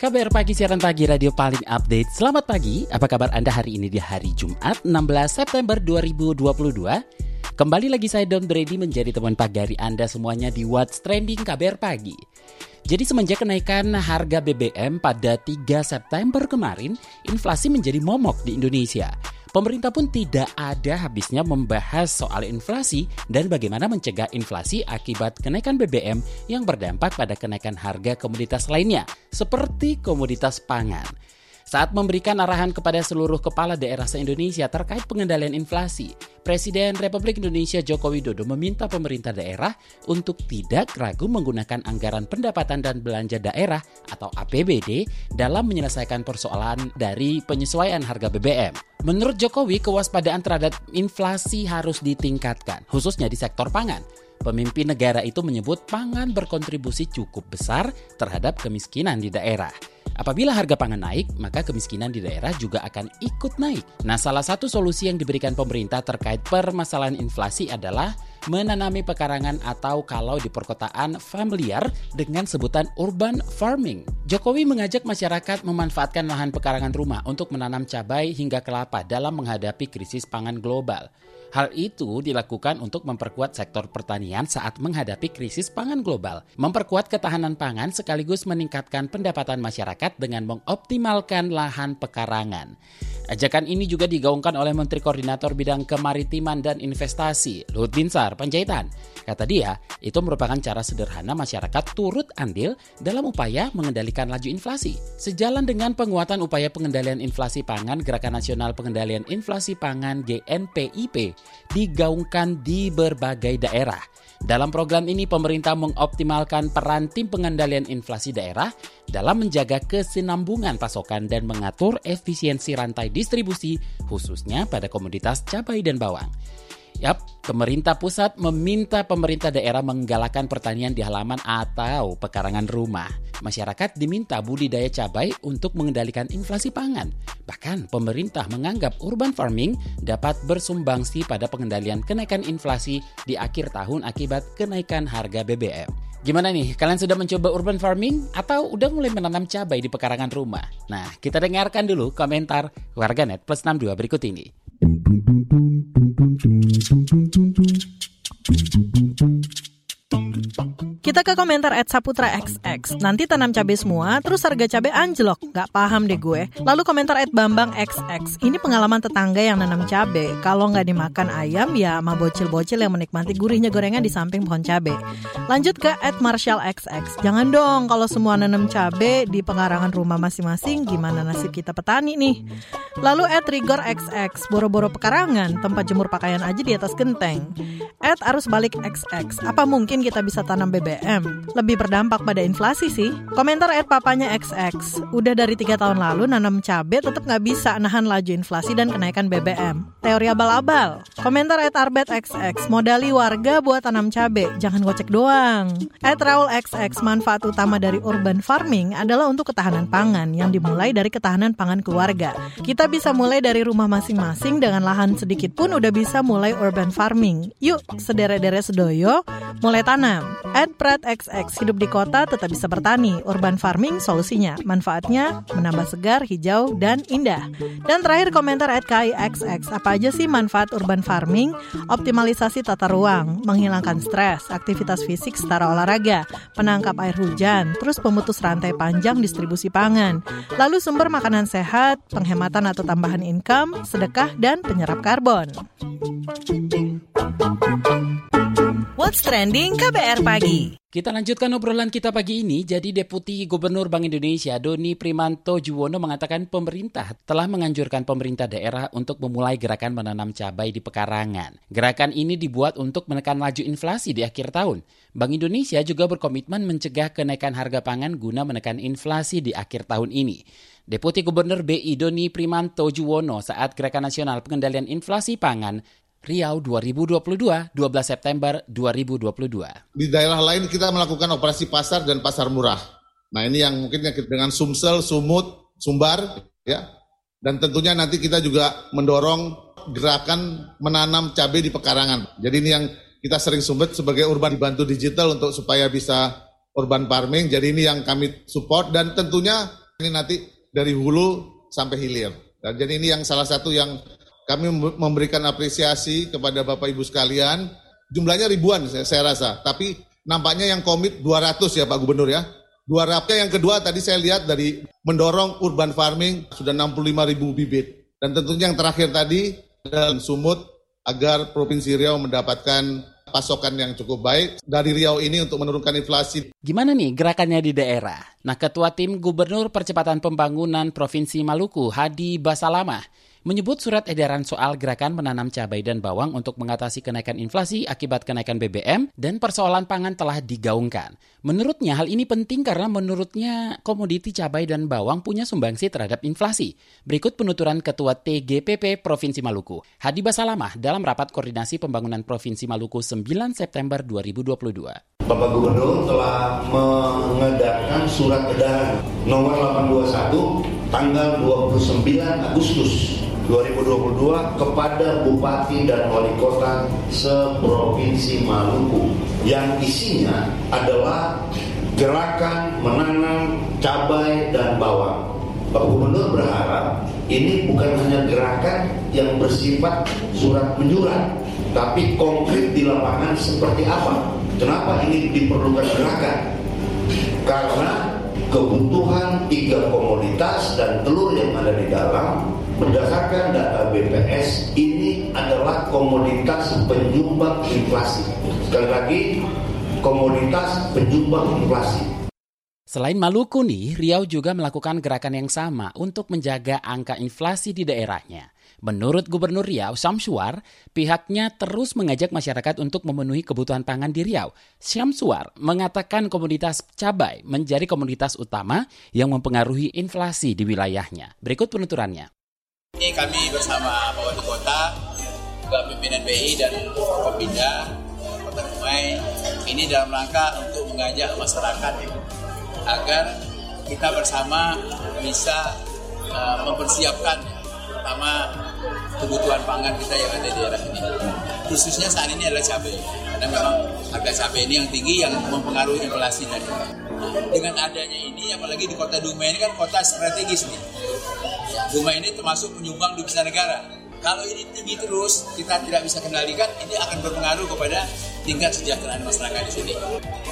KBR Pagi, siaran pagi radio paling update. Selamat pagi, apa kabar Anda hari ini di hari Jumat 16 September 2022? Kembali lagi saya Don Brady menjadi teman pagari Anda semuanya di What's Trending KBR Pagi. Jadi semenjak kenaikan harga BBM pada 3 September kemarin, inflasi menjadi momok di Indonesia. Pemerintah pun tidak ada habisnya membahas soal inflasi dan bagaimana mencegah inflasi akibat kenaikan BBM yang berdampak pada kenaikan harga komoditas lainnya, seperti komoditas pangan. Saat memberikan arahan kepada seluruh kepala daerah se-Indonesia terkait pengendalian inflasi, Presiden Republik Indonesia Joko Widodo meminta pemerintah daerah untuk tidak ragu menggunakan anggaran pendapatan dan belanja daerah atau APBD dalam menyelesaikan persoalan dari penyesuaian harga BBM. Menurut Jokowi, kewaspadaan terhadap inflasi harus ditingkatkan, khususnya di sektor pangan. Pemimpin negara itu menyebut pangan berkontribusi cukup besar terhadap kemiskinan di daerah. Apabila harga pangan naik, maka kemiskinan di daerah juga akan ikut naik. Nah, salah satu solusi yang diberikan pemerintah terkait permasalahan inflasi adalah menanami pekarangan atau kalau di perkotaan familiar dengan sebutan urban farming. Jokowi mengajak masyarakat memanfaatkan lahan pekarangan rumah untuk menanam cabai hingga kelapa dalam menghadapi krisis pangan global. Hal itu dilakukan untuk memperkuat sektor pertanian saat menghadapi krisis pangan global, memperkuat ketahanan pangan sekaligus meningkatkan pendapatan masyarakat dengan mengoptimalkan lahan pekarangan. Ajakan ini juga digaungkan oleh Menteri Koordinator Bidang Kemaritiman dan Investasi, Luhut Binsar Panjaitan. Kata dia, itu merupakan cara sederhana masyarakat turut andil dalam upaya mengendalikan laju inflasi. Sejalan dengan penguatan upaya pengendalian inflasi pangan, Gerakan Nasional Pengendalian Inflasi Pangan GNPIP digaungkan di berbagai daerah. Dalam program ini, pemerintah mengoptimalkan peran tim pengendalian inflasi daerah dalam menjaga kesinambungan pasokan dan mengatur efisiensi rantai distribusi, khususnya pada komoditas cabai dan bawang. Yap, pemerintah pusat meminta pemerintah daerah menggalakkan pertanian di halaman atau pekarangan rumah. Masyarakat diminta budidaya cabai untuk mengendalikan inflasi pangan. Bahkan pemerintah menganggap urban farming dapat bersumbangsi pada pengendalian kenaikan inflasi di akhir tahun akibat kenaikan harga BBM. Gimana nih, kalian sudah mencoba urban farming atau udah mulai menanam cabai di pekarangan rumah? Nah, kita dengarkan dulu komentar warganet plus 62 berikut ini. Kita ke komentar at Saputra XX. Nanti tanam cabai semua, terus harga cabai anjlok. Gak paham deh gue. Lalu komentar at Bambang XX. Ini pengalaman tetangga yang nanam cabai. Kalau nggak dimakan ayam, ya sama bocil-bocil yang menikmati gurihnya gorengan di samping pohon cabai. Lanjut ke at Marshall XX. Jangan dong kalau semua nanam cabai di pengarangan rumah masing-masing, gimana nasib kita petani nih? Lalu at Rigor XX. Boro-boro pekarangan, tempat jemur pakaian aja di atas genteng. At Arus Balik XX. Apa mungkin kita bisa tanam BBM? Lebih berdampak pada inflasi sih. Komentar at papanya XX. Udah dari tiga tahun lalu nanam cabai tetap nggak bisa nahan laju inflasi dan kenaikan BBM. Teori abal-abal. Komentar at Arbet XX. Modali warga buat tanam cabai, jangan gocek doang. At Raul XX. Manfaat utama dari urban farming adalah untuk ketahanan pangan yang dimulai dari ketahanan pangan keluarga. Kita bisa mulai dari rumah masing-masing dengan lahan sedikit pun udah bisa mulai urban farming. Yuk, sederet-deret sedoyo, mulai tanam. At Prat XX, hidup di kota tetap bisa bertani. Urban farming solusinya. Manfaatnya menambah segar, hijau, dan indah. Dan terakhir komentar at KIXX, apa aja sih manfaat urban farming? Optimalisasi tata ruang, menghilangkan stres, aktivitas fisik setara olahraga, penangkap air hujan, terus pemutus rantai panjang distribusi pangan. Lalu sumber makanan sehat, penghematan atau tambahan income, sedekah, dan penyerap karbon. What's Trending KBR Pagi. Kita lanjutkan obrolan kita pagi ini. Jadi Deputi Gubernur Bank Indonesia Doni Primanto Juwono mengatakan pemerintah telah menganjurkan pemerintah daerah untuk memulai gerakan menanam cabai di pekarangan. Gerakan ini dibuat untuk menekan laju inflasi di akhir tahun. Bank Indonesia juga berkomitmen mencegah kenaikan harga pangan guna menekan inflasi di akhir tahun ini. Deputi Gubernur BI Doni Primanto Juwono saat Gerakan Nasional Pengendalian Inflasi Pangan Riau 2022, 12 September 2022. Di daerah lain kita melakukan operasi pasar dan pasar murah. Nah ini yang mungkin dengan Sumsel, Sumut, Sumbar, ya. Dan tentunya nanti kita juga mendorong gerakan menanam cabai di pekarangan. Jadi ini yang kita sering sebut sebagai urban dibantu digital untuk supaya bisa urban farming. Jadi ini yang kami support dan tentunya ini nanti dari hulu sampai hilir. Dan jadi ini yang salah satu yang kami memberikan apresiasi kepada Bapak Ibu sekalian. Jumlahnya ribuan saya, saya rasa, tapi nampaknya yang komit 200 ya Pak Gubernur ya. 200 yang kedua tadi saya lihat dari mendorong urban farming sudah 65 ribu bibit. Dan tentunya yang terakhir tadi dan sumut agar Provinsi Riau mendapatkan pasokan yang cukup baik dari Riau ini untuk menurunkan inflasi. Gimana nih gerakannya di daerah? Nah, Ketua Tim Gubernur Percepatan Pembangunan Provinsi Maluku, Hadi Basalamah, menyebut surat edaran soal gerakan menanam cabai dan bawang untuk mengatasi kenaikan inflasi akibat kenaikan BBM dan persoalan pangan telah digaungkan. Menurutnya hal ini penting karena menurutnya komoditi cabai dan bawang punya sumbangsi terhadap inflasi. Berikut penuturan Ketua TGPP Provinsi Maluku, Hadi Basalamah dalam rapat koordinasi pembangunan Provinsi Maluku 9 September 2022. Bapak Gubernur telah mengedarkan surat edaran nomor 821 tanggal 29 Agustus 2022 kepada Bupati dan Wali Kota seprovinsi Maluku yang isinya adalah gerakan menanam cabai dan bawang. Pak Gubernur berharap ini bukan hanya gerakan yang bersifat surat menyurat, tapi konkret di lapangan seperti apa. Kenapa ini diperlukan gerakan? Karena kebutuhan tiga komoditas dan telur yang ada di dalam Berdasarkan data BPS, ini adalah komoditas penyumbang inflasi. Sekali lagi, komoditas penyumbang inflasi. Selain Maluku nih, Riau juga melakukan gerakan yang sama untuk menjaga angka inflasi di daerahnya. Menurut Gubernur Riau, Syamsuar, pihaknya terus mengajak masyarakat untuk memenuhi kebutuhan pangan di Riau. Syamsuar mengatakan komoditas cabai menjadi komoditas utama yang mempengaruhi inflasi di wilayahnya. Berikut penuturannya. Kami bersama Pak Wali Kota, juga pimpinan BI dan Kopinda, Kota Dumai, ini dalam rangka untuk mengajak masyarakat agar kita bersama bisa uh, mempersiapkan pertama kebutuhan pangan kita yang ada di daerah ini. Khususnya saat ini adalah cabai, karena memang harga cabai ini yang tinggi yang mempengaruhi inflasi tadi. Dengan adanya ini, apalagi di kota Dumai ini kan kota strategis nih Bunga ini termasuk penyumbang devisa negara. Kalau ini tinggi terus, kita tidak bisa kendalikan, ini akan berpengaruh kepada tingkat kesejahteraan masyarakat di sini.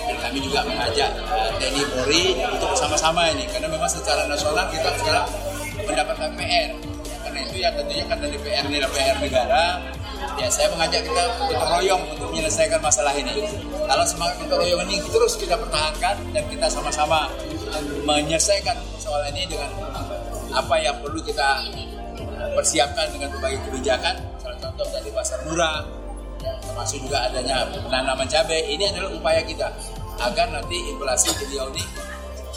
Dan kami juga mengajak uh, TNI Polri untuk bersama-sama ini, karena memang secara nasional kita sekarang mendapatkan PR. Karena itu ya tentunya karena DPR ini adalah PR negara, ya saya mengajak kita gotong royong untuk menyelesaikan masalah ini. Kalau semangat gotong royong ini terus kita pertahankan dan kita sama-sama menyelesaikan persoalan ini dengan apa yang perlu kita persiapkan dengan berbagai kebijakan salah contoh dari pasar murah termasuk juga adanya penanaman cabai ini adalah upaya kita agar nanti inflasi di Riau ini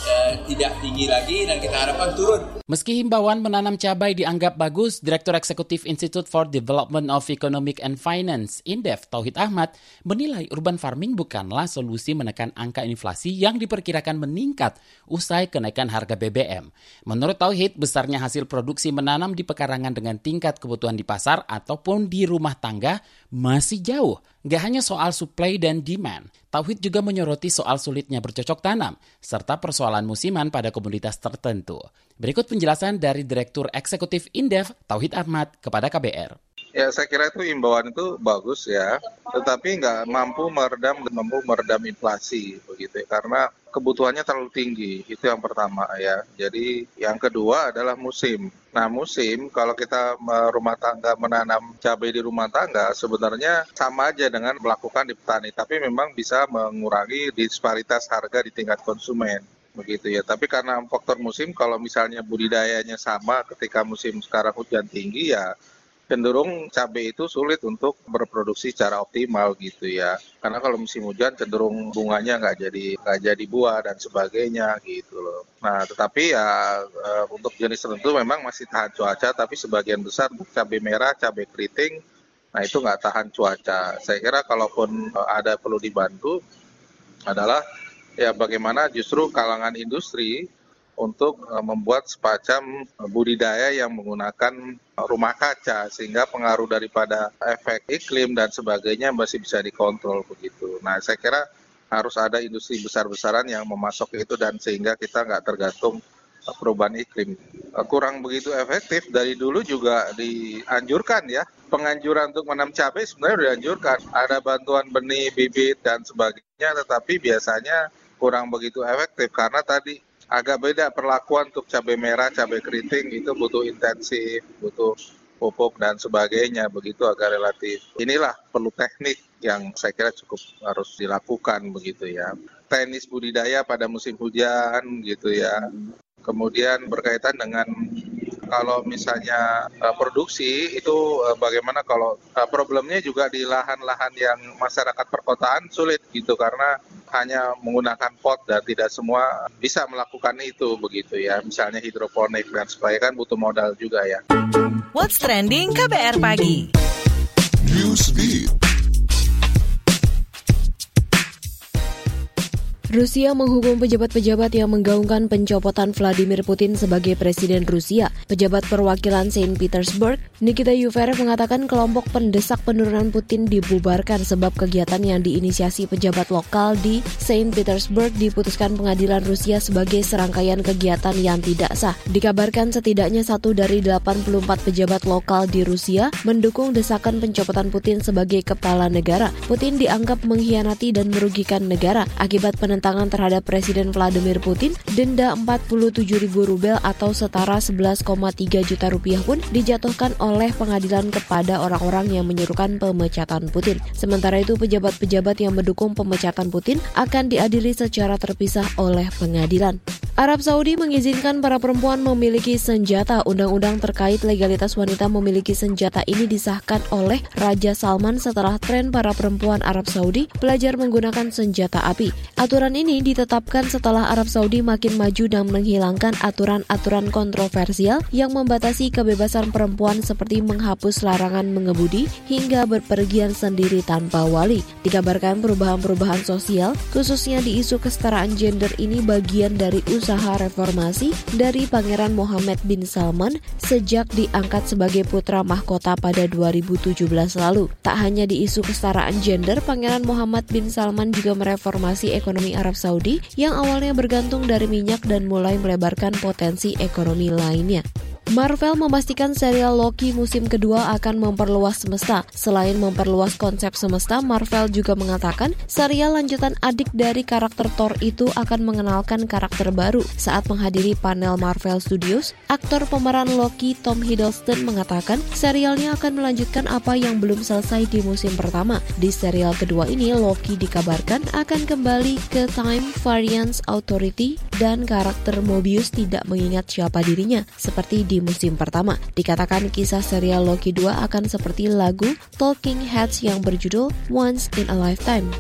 eh, tidak tinggi lagi dan kita harapkan turun. Meski himbauan menanam cabai dianggap bagus, Direktur Eksekutif Institute for Development of Economic and Finance, Indef Tauhid Ahmad, menilai urban farming bukanlah solusi menekan angka inflasi yang diperkirakan meningkat usai kenaikan harga BBM. Menurut Tauhid, besarnya hasil produksi menanam di pekarangan dengan tingkat kebutuhan di pasar ataupun di rumah tangga masih jauh. Gak hanya soal supply dan demand, Tauhid juga menyoroti soal sulitnya bercocok tanam, serta persoalan musiman pada komoditas tertentu. Berikut penjelasan dari Direktur Eksekutif Indef, Tauhid Ahmad, kepada KBR. Ya saya kira itu imbauan itu bagus ya, tetapi nggak mampu meredam mampu meredam inflasi begitu ya, karena kebutuhannya terlalu tinggi itu yang pertama ya. Jadi yang kedua adalah musim. Nah musim kalau kita rumah tangga menanam cabai di rumah tangga sebenarnya sama aja dengan melakukan di petani, tapi memang bisa mengurangi disparitas harga di tingkat konsumen begitu ya. Tapi karena faktor musim, kalau misalnya budidayanya sama ketika musim sekarang hujan tinggi ya cenderung cabai itu sulit untuk berproduksi secara optimal gitu ya. Karena kalau musim hujan cenderung bunganya nggak jadi nggak jadi buah dan sebagainya gitu loh. Nah tetapi ya eh, untuk jenis tertentu memang masih tahan cuaca, tapi sebagian besar cabai merah, cabai keriting, nah itu nggak tahan cuaca. Saya kira kalaupun eh, ada perlu dibantu adalah ya bagaimana justru kalangan industri untuk uh, membuat semacam budidaya yang menggunakan rumah kaca sehingga pengaruh daripada efek iklim dan sebagainya masih bisa dikontrol begitu. Nah saya kira harus ada industri besar-besaran yang memasok itu dan sehingga kita nggak tergantung perubahan iklim. Kurang begitu efektif dari dulu juga dianjurkan ya. Penganjuran untuk menanam cabai sebenarnya dianjurkan. Ada bantuan benih, bibit dan sebagainya tetapi biasanya kurang begitu efektif karena tadi agak beda perlakuan untuk cabai merah, cabai keriting itu butuh intensif, butuh pupuk dan sebagainya begitu agak relatif. Inilah perlu teknik yang saya kira cukup harus dilakukan begitu ya. Teknis budidaya pada musim hujan gitu ya. Kemudian berkaitan dengan kalau misalnya uh, produksi itu uh, bagaimana kalau uh, problemnya juga di lahan-lahan yang masyarakat perkotaan sulit gitu karena hanya menggunakan pot dan tidak semua bisa melakukan itu begitu ya misalnya hidroponik dan sebagainya kan butuh modal juga ya. What's trending KBR pagi? Rusia menghukum pejabat-pejabat yang menggaungkan pencopotan Vladimir Putin sebagai presiden Rusia. Pejabat perwakilan Saint Petersburg, Nikita Yuverev mengatakan kelompok pendesak penurunan Putin dibubarkan sebab kegiatan yang diinisiasi pejabat lokal di Saint Petersburg diputuskan pengadilan Rusia sebagai serangkaian kegiatan yang tidak sah. Dikabarkan setidaknya satu dari 84 pejabat lokal di Rusia mendukung desakan pencopotan Putin sebagai kepala negara. Putin dianggap mengkhianati dan merugikan negara akibat penentuan penentangan terhadap Presiden Vladimir Putin, denda 47 ribu rubel atau setara 11,3 juta rupiah pun dijatuhkan oleh pengadilan kepada orang-orang yang menyerukan pemecatan Putin. Sementara itu, pejabat-pejabat yang mendukung pemecatan Putin akan diadili secara terpisah oleh pengadilan. Arab Saudi mengizinkan para perempuan memiliki senjata. Undang-undang terkait legalitas wanita memiliki senjata ini disahkan oleh Raja Salman setelah tren para perempuan Arab Saudi belajar menggunakan senjata api. Aturan ini ditetapkan setelah Arab Saudi makin maju dan menghilangkan aturan-aturan kontroversial yang membatasi kebebasan perempuan seperti menghapus larangan mengemudi hingga berpergian sendiri tanpa wali. Dikabarkan perubahan-perubahan sosial, khususnya di isu kesetaraan gender ini bagian dari usaha reformasi dari Pangeran Mohammed bin Salman sejak diangkat sebagai putra mahkota pada 2017 lalu. Tak hanya di isu kesetaraan gender, Pangeran Muhammad bin Salman juga mereformasi ekonomi Arab Saudi yang awalnya bergantung dari minyak dan mulai melebarkan potensi ekonomi lainnya. Marvel memastikan serial Loki musim kedua akan memperluas semesta. Selain memperluas konsep semesta, Marvel juga mengatakan serial lanjutan adik dari karakter Thor itu akan mengenalkan karakter baru. Saat menghadiri panel Marvel Studios, aktor pemeran Loki Tom Hiddleston mengatakan serialnya akan melanjutkan apa yang belum selesai di musim pertama. Di serial kedua ini, Loki dikabarkan akan kembali ke Time Variance Authority dan karakter Mobius tidak mengingat siapa dirinya, seperti di musim pertama. Dikatakan kisah serial Loki 2 akan seperti lagu Talking Heads yang berjudul Once in a Lifetime.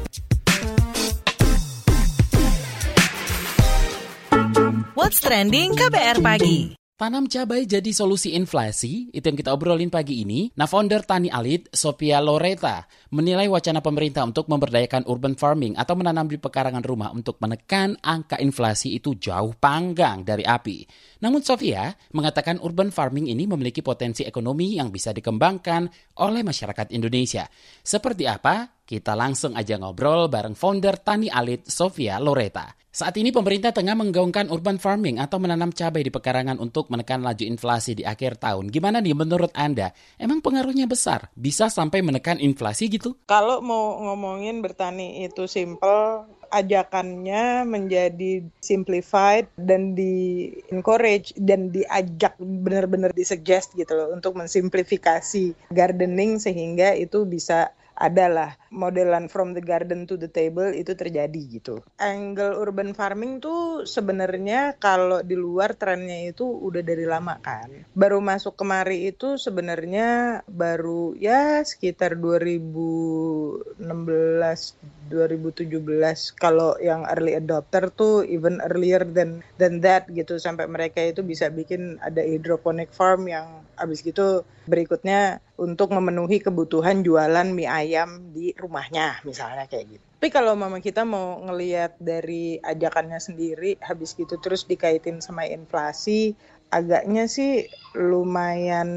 What's trending KBR pagi? Tanam cabai jadi solusi inflasi, itu yang kita obrolin pagi ini. Nah, founder Tani Alit, Sophia Loreta, menilai wacana pemerintah untuk memberdayakan urban farming atau menanam di pekarangan rumah untuk menekan angka inflasi itu jauh panggang dari api. Namun Sofia mengatakan urban farming ini memiliki potensi ekonomi yang bisa dikembangkan oleh masyarakat Indonesia. Seperti apa? Kita langsung aja ngobrol bareng founder Tani Alit Sofia Loreta. Saat ini pemerintah tengah menggaungkan urban farming atau menanam cabai di pekarangan untuk menekan laju inflasi di akhir tahun. Gimana nih menurut Anda? Emang pengaruhnya besar? Bisa sampai menekan inflasi gitu? Kalau mau ngomongin bertani itu simple, ajakannya menjadi simplified dan di encourage dan diajak benar-benar disuggest gitu loh untuk mensimplifikasi gardening sehingga itu bisa adalah modelan from the garden to the table itu terjadi gitu. Angle urban farming tuh sebenarnya kalau di luar trennya itu udah dari lama kan. Baru masuk kemari itu sebenarnya baru ya sekitar 2016 2017 kalau yang early adopter tuh even earlier than than that gitu sampai mereka itu bisa bikin ada hydroponic farm yang abis gitu berikutnya untuk memenuhi kebutuhan jualan mie ayam di rumahnya misalnya kayak gitu. Tapi kalau mama kita mau ngelihat dari ajakannya sendiri habis gitu terus dikaitin sama inflasi agaknya sih lumayan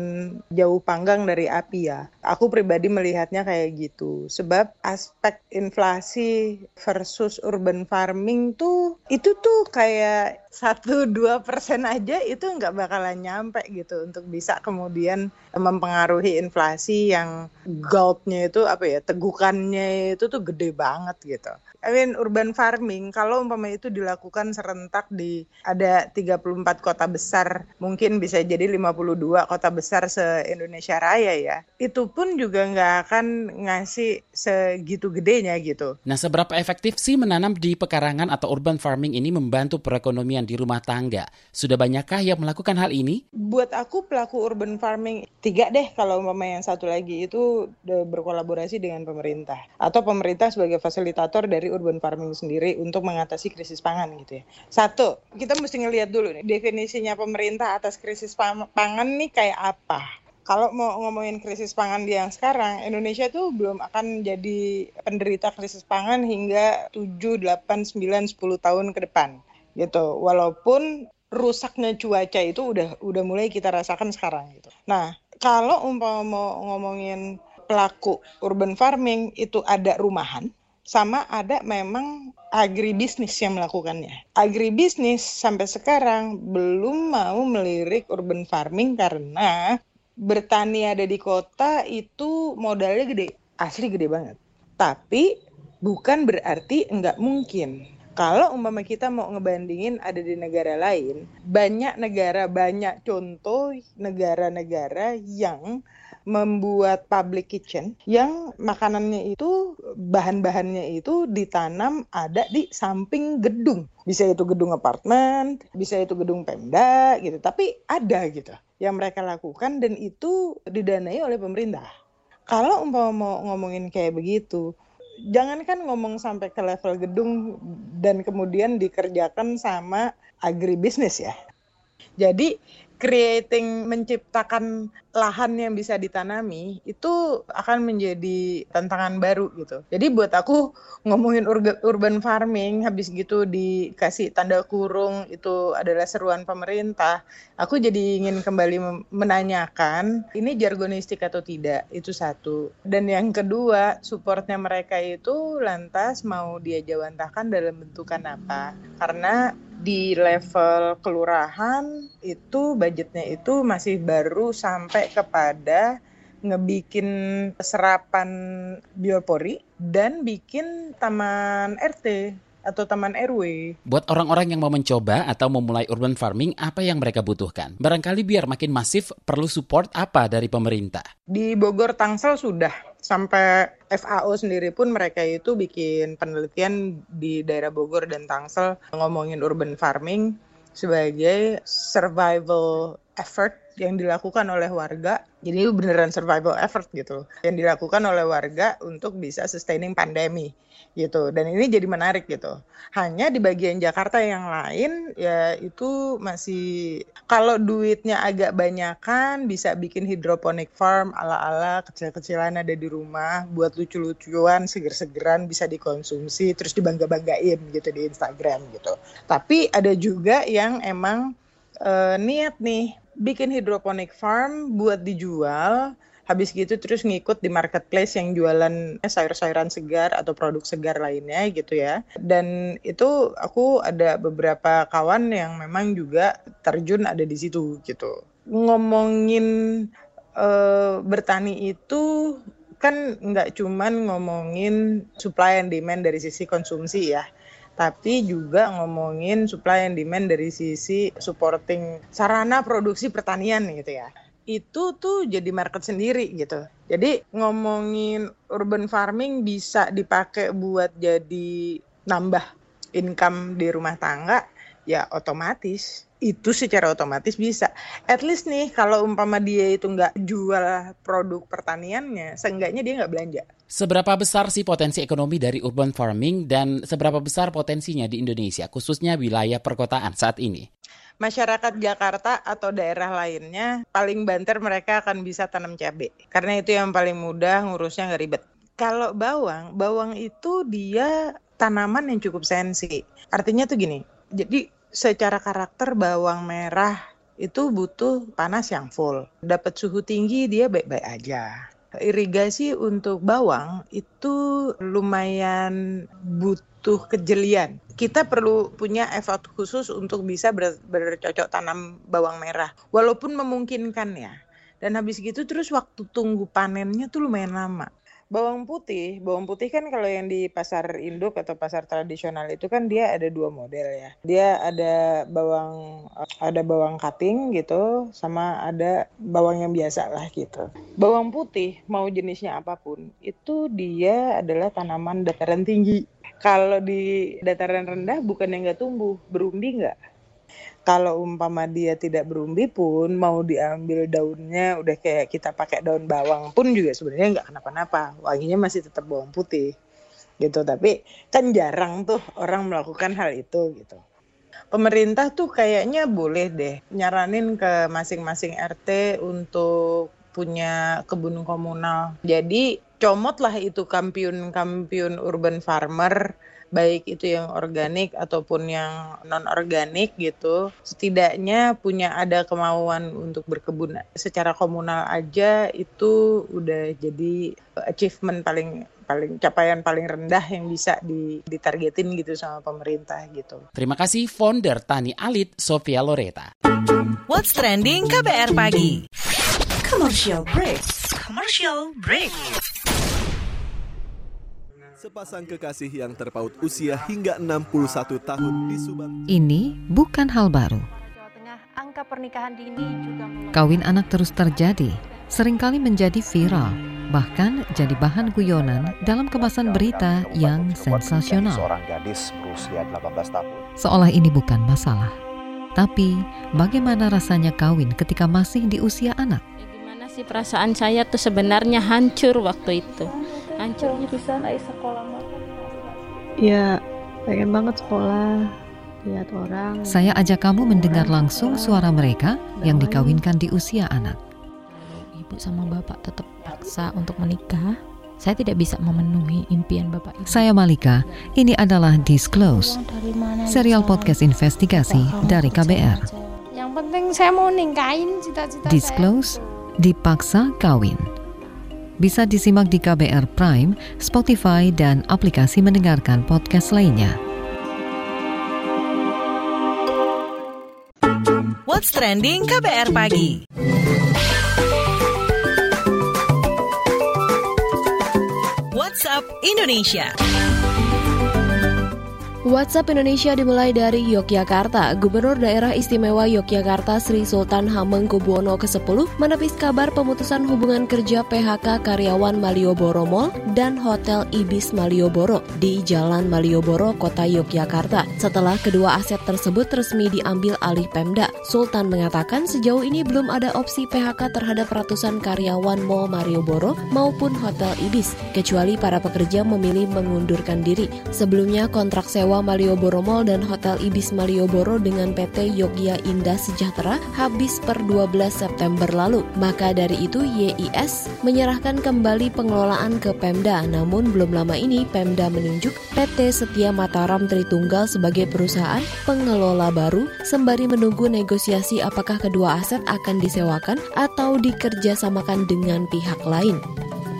jauh panggang dari api ya. Aku pribadi melihatnya kayak gitu. Sebab aspek inflasi versus urban farming tuh itu tuh kayak satu dua persen aja itu nggak bakalan nyampe gitu untuk bisa kemudian mempengaruhi inflasi yang gulpnya itu apa ya tegukannya itu tuh gede banget gitu. I mean urban farming kalau umpama itu dilakukan serentak di ada 34 kota besar, mungkin bisa jadi 52 kota besar se-Indonesia Raya ya. Itu pun juga nggak akan ngasih segitu gedenya gitu. Nah, seberapa efektif sih menanam di pekarangan atau urban farming ini membantu perekonomian di rumah tangga? Sudah banyakkah yang melakukan hal ini? Buat aku pelaku urban farming tiga deh kalau umpama yang satu lagi itu berkolaborasi dengan pemerintah atau pemerintah sebagai fasilitator dari urban farming sendiri untuk mengatasi krisis pangan gitu ya. Satu, kita mesti ngelihat dulu nih definisinya pemerintah atas krisis pangan nih kayak apa kalau mau ngomongin krisis pangan di yang sekarang, Indonesia tuh belum akan jadi penderita krisis pangan hingga 7, 8, 9, 10 tahun ke depan. Gitu. Walaupun rusaknya cuaca itu udah udah mulai kita rasakan sekarang gitu. Nah, kalau umpama mau ngomongin pelaku urban farming itu ada rumahan, sama ada memang agribisnis yang melakukannya. Agribisnis sampai sekarang belum mau melirik urban farming karena bertani ada di kota itu modalnya gede, asli gede banget. Tapi bukan berarti enggak mungkin. Kalau umpama kita mau ngebandingin ada di negara lain, banyak negara, banyak contoh negara-negara yang membuat public kitchen yang makanannya itu bahan-bahannya itu ditanam ada di samping gedung. Bisa itu gedung apartemen, bisa itu gedung Pemda gitu, tapi ada gitu yang mereka lakukan dan itu didanai oleh pemerintah. Kalau umpama mau ngomongin kayak begitu, jangankan ngomong sampai ke level gedung dan kemudian dikerjakan sama agribisnis ya. Jadi creating menciptakan lahan yang bisa ditanami itu akan menjadi tantangan baru gitu. Jadi buat aku ngomongin urban farming habis gitu dikasih tanda kurung itu adalah seruan pemerintah. Aku jadi ingin kembali menanyakan ini jargonistik atau tidak itu satu. Dan yang kedua supportnya mereka itu lantas mau dia jawantahkan dalam bentukan apa? Karena di level kelurahan itu budgetnya itu masih baru sampai kepada ngebikin serapan biopori dan bikin taman RT atau taman RW. Buat orang-orang yang mau mencoba atau memulai urban farming, apa yang mereka butuhkan? Barangkali biar makin masif, perlu support apa dari pemerintah? Di Bogor Tangsel sudah sampai FAO sendiri pun mereka itu bikin penelitian di daerah Bogor dan Tangsel ngomongin urban farming sebagai survival effort yang dilakukan oleh warga. Jadi beneran survival effort gitu yang dilakukan oleh warga untuk bisa sustaining pandemi gitu. Dan ini jadi menarik gitu. Hanya di bagian Jakarta yang lain ya itu masih kalau duitnya agak banyakan bisa bikin hidroponik farm ala-ala kecil-kecilan ada di rumah buat lucu-lucuan, seger-segeran bisa dikonsumsi terus dibangga-banggain gitu di Instagram gitu. Tapi ada juga yang emang uh, niat nih bikin hidroponik farm buat dijual habis gitu terus ngikut di marketplace yang jualan sayur-sayuran segar atau produk segar lainnya gitu ya. Dan itu aku ada beberapa kawan yang memang juga terjun ada di situ gitu. Ngomongin uh, bertani itu kan nggak cuman ngomongin supply and demand dari sisi konsumsi ya tapi juga ngomongin supply and demand dari sisi supporting sarana produksi pertanian gitu ya itu tuh jadi market sendiri gitu. Jadi ngomongin urban farming bisa dipakai buat jadi nambah income di rumah tangga, ya otomatis itu secara otomatis bisa. At least nih kalau umpama dia itu nggak jual produk pertaniannya, seenggaknya dia nggak belanja. Seberapa besar sih potensi ekonomi dari urban farming dan seberapa besar potensinya di Indonesia, khususnya wilayah perkotaan saat ini? masyarakat Jakarta atau daerah lainnya paling banter mereka akan bisa tanam cabai karena itu yang paling mudah ngurusnya nggak ribet. Kalau bawang, bawang itu dia tanaman yang cukup sensi. Artinya tuh gini, jadi secara karakter bawang merah itu butuh panas yang full. Dapat suhu tinggi dia baik-baik aja. Irigasi untuk bawang itu lumayan butuh kejelian kita perlu punya effort khusus untuk bisa ber, bercocok tanam bawang merah walaupun memungkinkan ya dan habis gitu terus waktu tunggu panennya tuh lumayan lama bawang putih. Bawang putih kan kalau yang di pasar induk atau pasar tradisional itu kan dia ada dua model ya. Dia ada bawang ada bawang cutting gitu sama ada bawang yang biasa lah gitu. Bawang putih mau jenisnya apa pun itu dia adalah tanaman dataran tinggi. Kalau di dataran rendah bukan yang nggak tumbuh, berumbi nggak? Kalau umpama dia tidak berumbi pun mau diambil daunnya udah kayak kita pakai daun bawang pun juga sebenarnya nggak kenapa-napa, wanginya masih tetap bawang putih gitu. Tapi kan jarang tuh orang melakukan hal itu gitu. Pemerintah tuh kayaknya boleh deh nyaranin ke masing-masing RT untuk punya kebun komunal. Jadi comot lah itu kampiun-kampiun urban farmer baik itu yang organik ataupun yang non organik gitu setidaknya punya ada kemauan untuk berkebun secara komunal aja itu udah jadi achievement paling paling capaian paling rendah yang bisa ditargetin gitu sama pemerintah gitu. Terima kasih founder Tani Alit Sofia Loreta. What's trending KBR pagi? Commercial break. Commercial break. Sepasang kekasih yang terpaut usia hingga 61 tahun di Subang. Ini bukan hal baru. angka pernikahan dini juga Kawin anak terus terjadi, sering kali menjadi viral, bahkan jadi bahan guyonan dalam kemasan berita yang sensasional. Seorang gadis berusia 18 tahun. Seolah ini bukan masalah. Tapi, bagaimana rasanya kawin ketika masih di usia anak? Gimana sih perasaan saya tuh sebenarnya hancur waktu itu hancurnya. Bisa naik sekolah ya pengen banget sekolah. Lihat orang. Saya ajak kamu mendengar langsung suara mereka yang dikawinkan di usia anak. Ibu sama bapak tetap paksa untuk menikah. Saya tidak bisa memenuhi impian bapak ibu. Saya Malika, ini adalah Disclose, serial podcast investigasi dari KBR. Yang penting saya mau ningkain cita-cita Disclose, dipaksa kawin. Bisa disimak di KBR Prime, Spotify, dan aplikasi mendengarkan podcast lainnya. What's Trending KBR Pagi WhatsApp Indonesia WhatsApp Indonesia dimulai dari Yogyakarta. Gubernur Daerah Istimewa Yogyakarta Sri Sultan Hamengkubuwono ke-10 menepis kabar pemutusan hubungan kerja PHK karyawan Malioboro Mall dan Hotel Ibis Malioboro di Jalan Malioboro, Kota Yogyakarta. Setelah kedua aset tersebut resmi diambil alih Pemda, Sultan mengatakan sejauh ini belum ada opsi PHK terhadap ratusan karyawan Mall Malioboro maupun Hotel Ibis, kecuali para pekerja memilih mengundurkan diri. Sebelumnya kontrak sewa menyewa Malioboro Mall dan Hotel Ibis Malioboro dengan PT Yogya Indah Sejahtera habis per 12 September lalu. Maka dari itu YIS menyerahkan kembali pengelolaan ke Pemda. Namun belum lama ini Pemda menunjuk PT Setia Mataram Tritunggal sebagai perusahaan pengelola baru sembari menunggu negosiasi apakah kedua aset akan disewakan atau dikerjasamakan dengan pihak lain.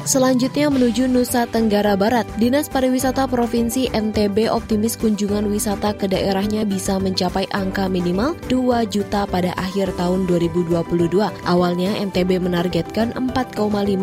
Selanjutnya menuju Nusa Tenggara Barat, Dinas Pariwisata Provinsi NTB optimis kunjungan wisata ke daerahnya bisa mencapai angka minimal 2 juta pada akhir tahun 2022. Awalnya NTB menargetkan 4,5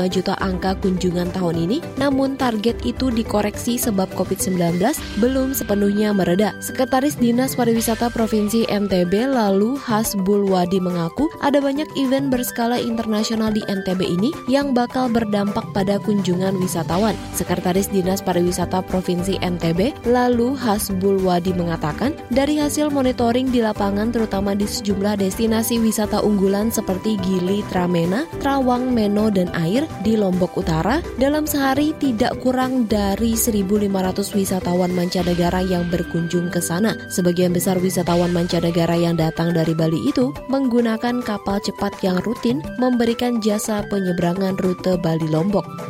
juta angka kunjungan tahun ini, namun target itu dikoreksi sebab COVID-19 belum sepenuhnya mereda. Sekretaris Dinas Pariwisata Provinsi NTB lalu Hasbul Wadi mengaku ada banyak event berskala internasional di NTB ini yang bakal berdampak pada pada kunjungan wisatawan. Sekretaris Dinas Pariwisata Provinsi NTB, lalu Hasbul Wadi mengatakan, dari hasil monitoring di lapangan terutama di sejumlah destinasi wisata unggulan seperti Gili, Tramena, Trawang, Meno, dan Air di Lombok Utara, dalam sehari tidak kurang dari 1.500 wisatawan mancanegara yang berkunjung ke sana. Sebagian besar wisatawan mancanegara yang datang dari Bali itu menggunakan kapal cepat yang rutin memberikan jasa penyeberangan rute Bali Lombok.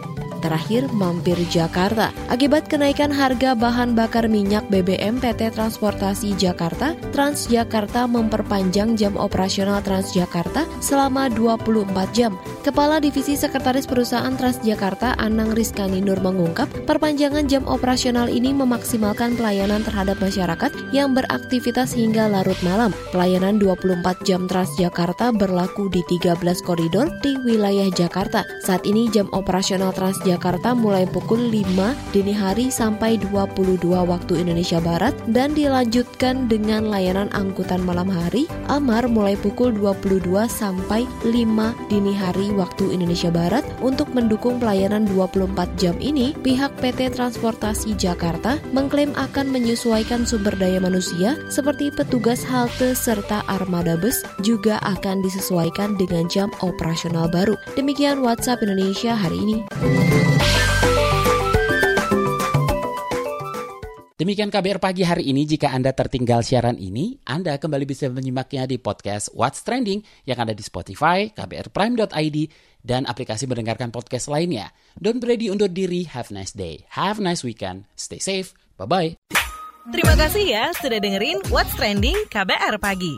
Terakhir, mampir Jakarta. Akibat kenaikan harga bahan bakar minyak BBM PT Transportasi Jakarta, Transjakarta memperpanjang jam operasional Transjakarta selama 24 jam. Kepala Divisi Sekretaris Perusahaan Transjakarta Anang Rizkani Nur mengungkap, perpanjangan jam operasional ini memaksimalkan pelayanan terhadap masyarakat yang beraktivitas hingga larut malam. Pelayanan 24 jam Transjakarta berlaku di 13 koridor di wilayah Jakarta. Saat ini jam operasional Transjakarta Jakarta mulai pukul 5 dini hari sampai 22 waktu Indonesia Barat dan dilanjutkan dengan layanan angkutan malam hari Amar mulai pukul 22 sampai 5 dini hari waktu Indonesia Barat untuk mendukung pelayanan 24 jam ini pihak PT Transportasi Jakarta mengklaim akan menyesuaikan sumber daya manusia seperti petugas halte serta armada bus juga akan disesuaikan dengan jam operasional baru. Demikian WhatsApp Indonesia hari ini. Demikian KBR pagi hari ini. Jika Anda tertinggal siaran ini, Anda kembali bisa menyimaknya di podcast What's Trending yang ada di Spotify, kbrprime.id, dan aplikasi mendengarkan podcast lainnya. Don't ready undur diri. Have a nice day. Have a nice weekend. Stay safe. Bye-bye. Terima kasih ya sudah dengerin What's Trending KBR Pagi.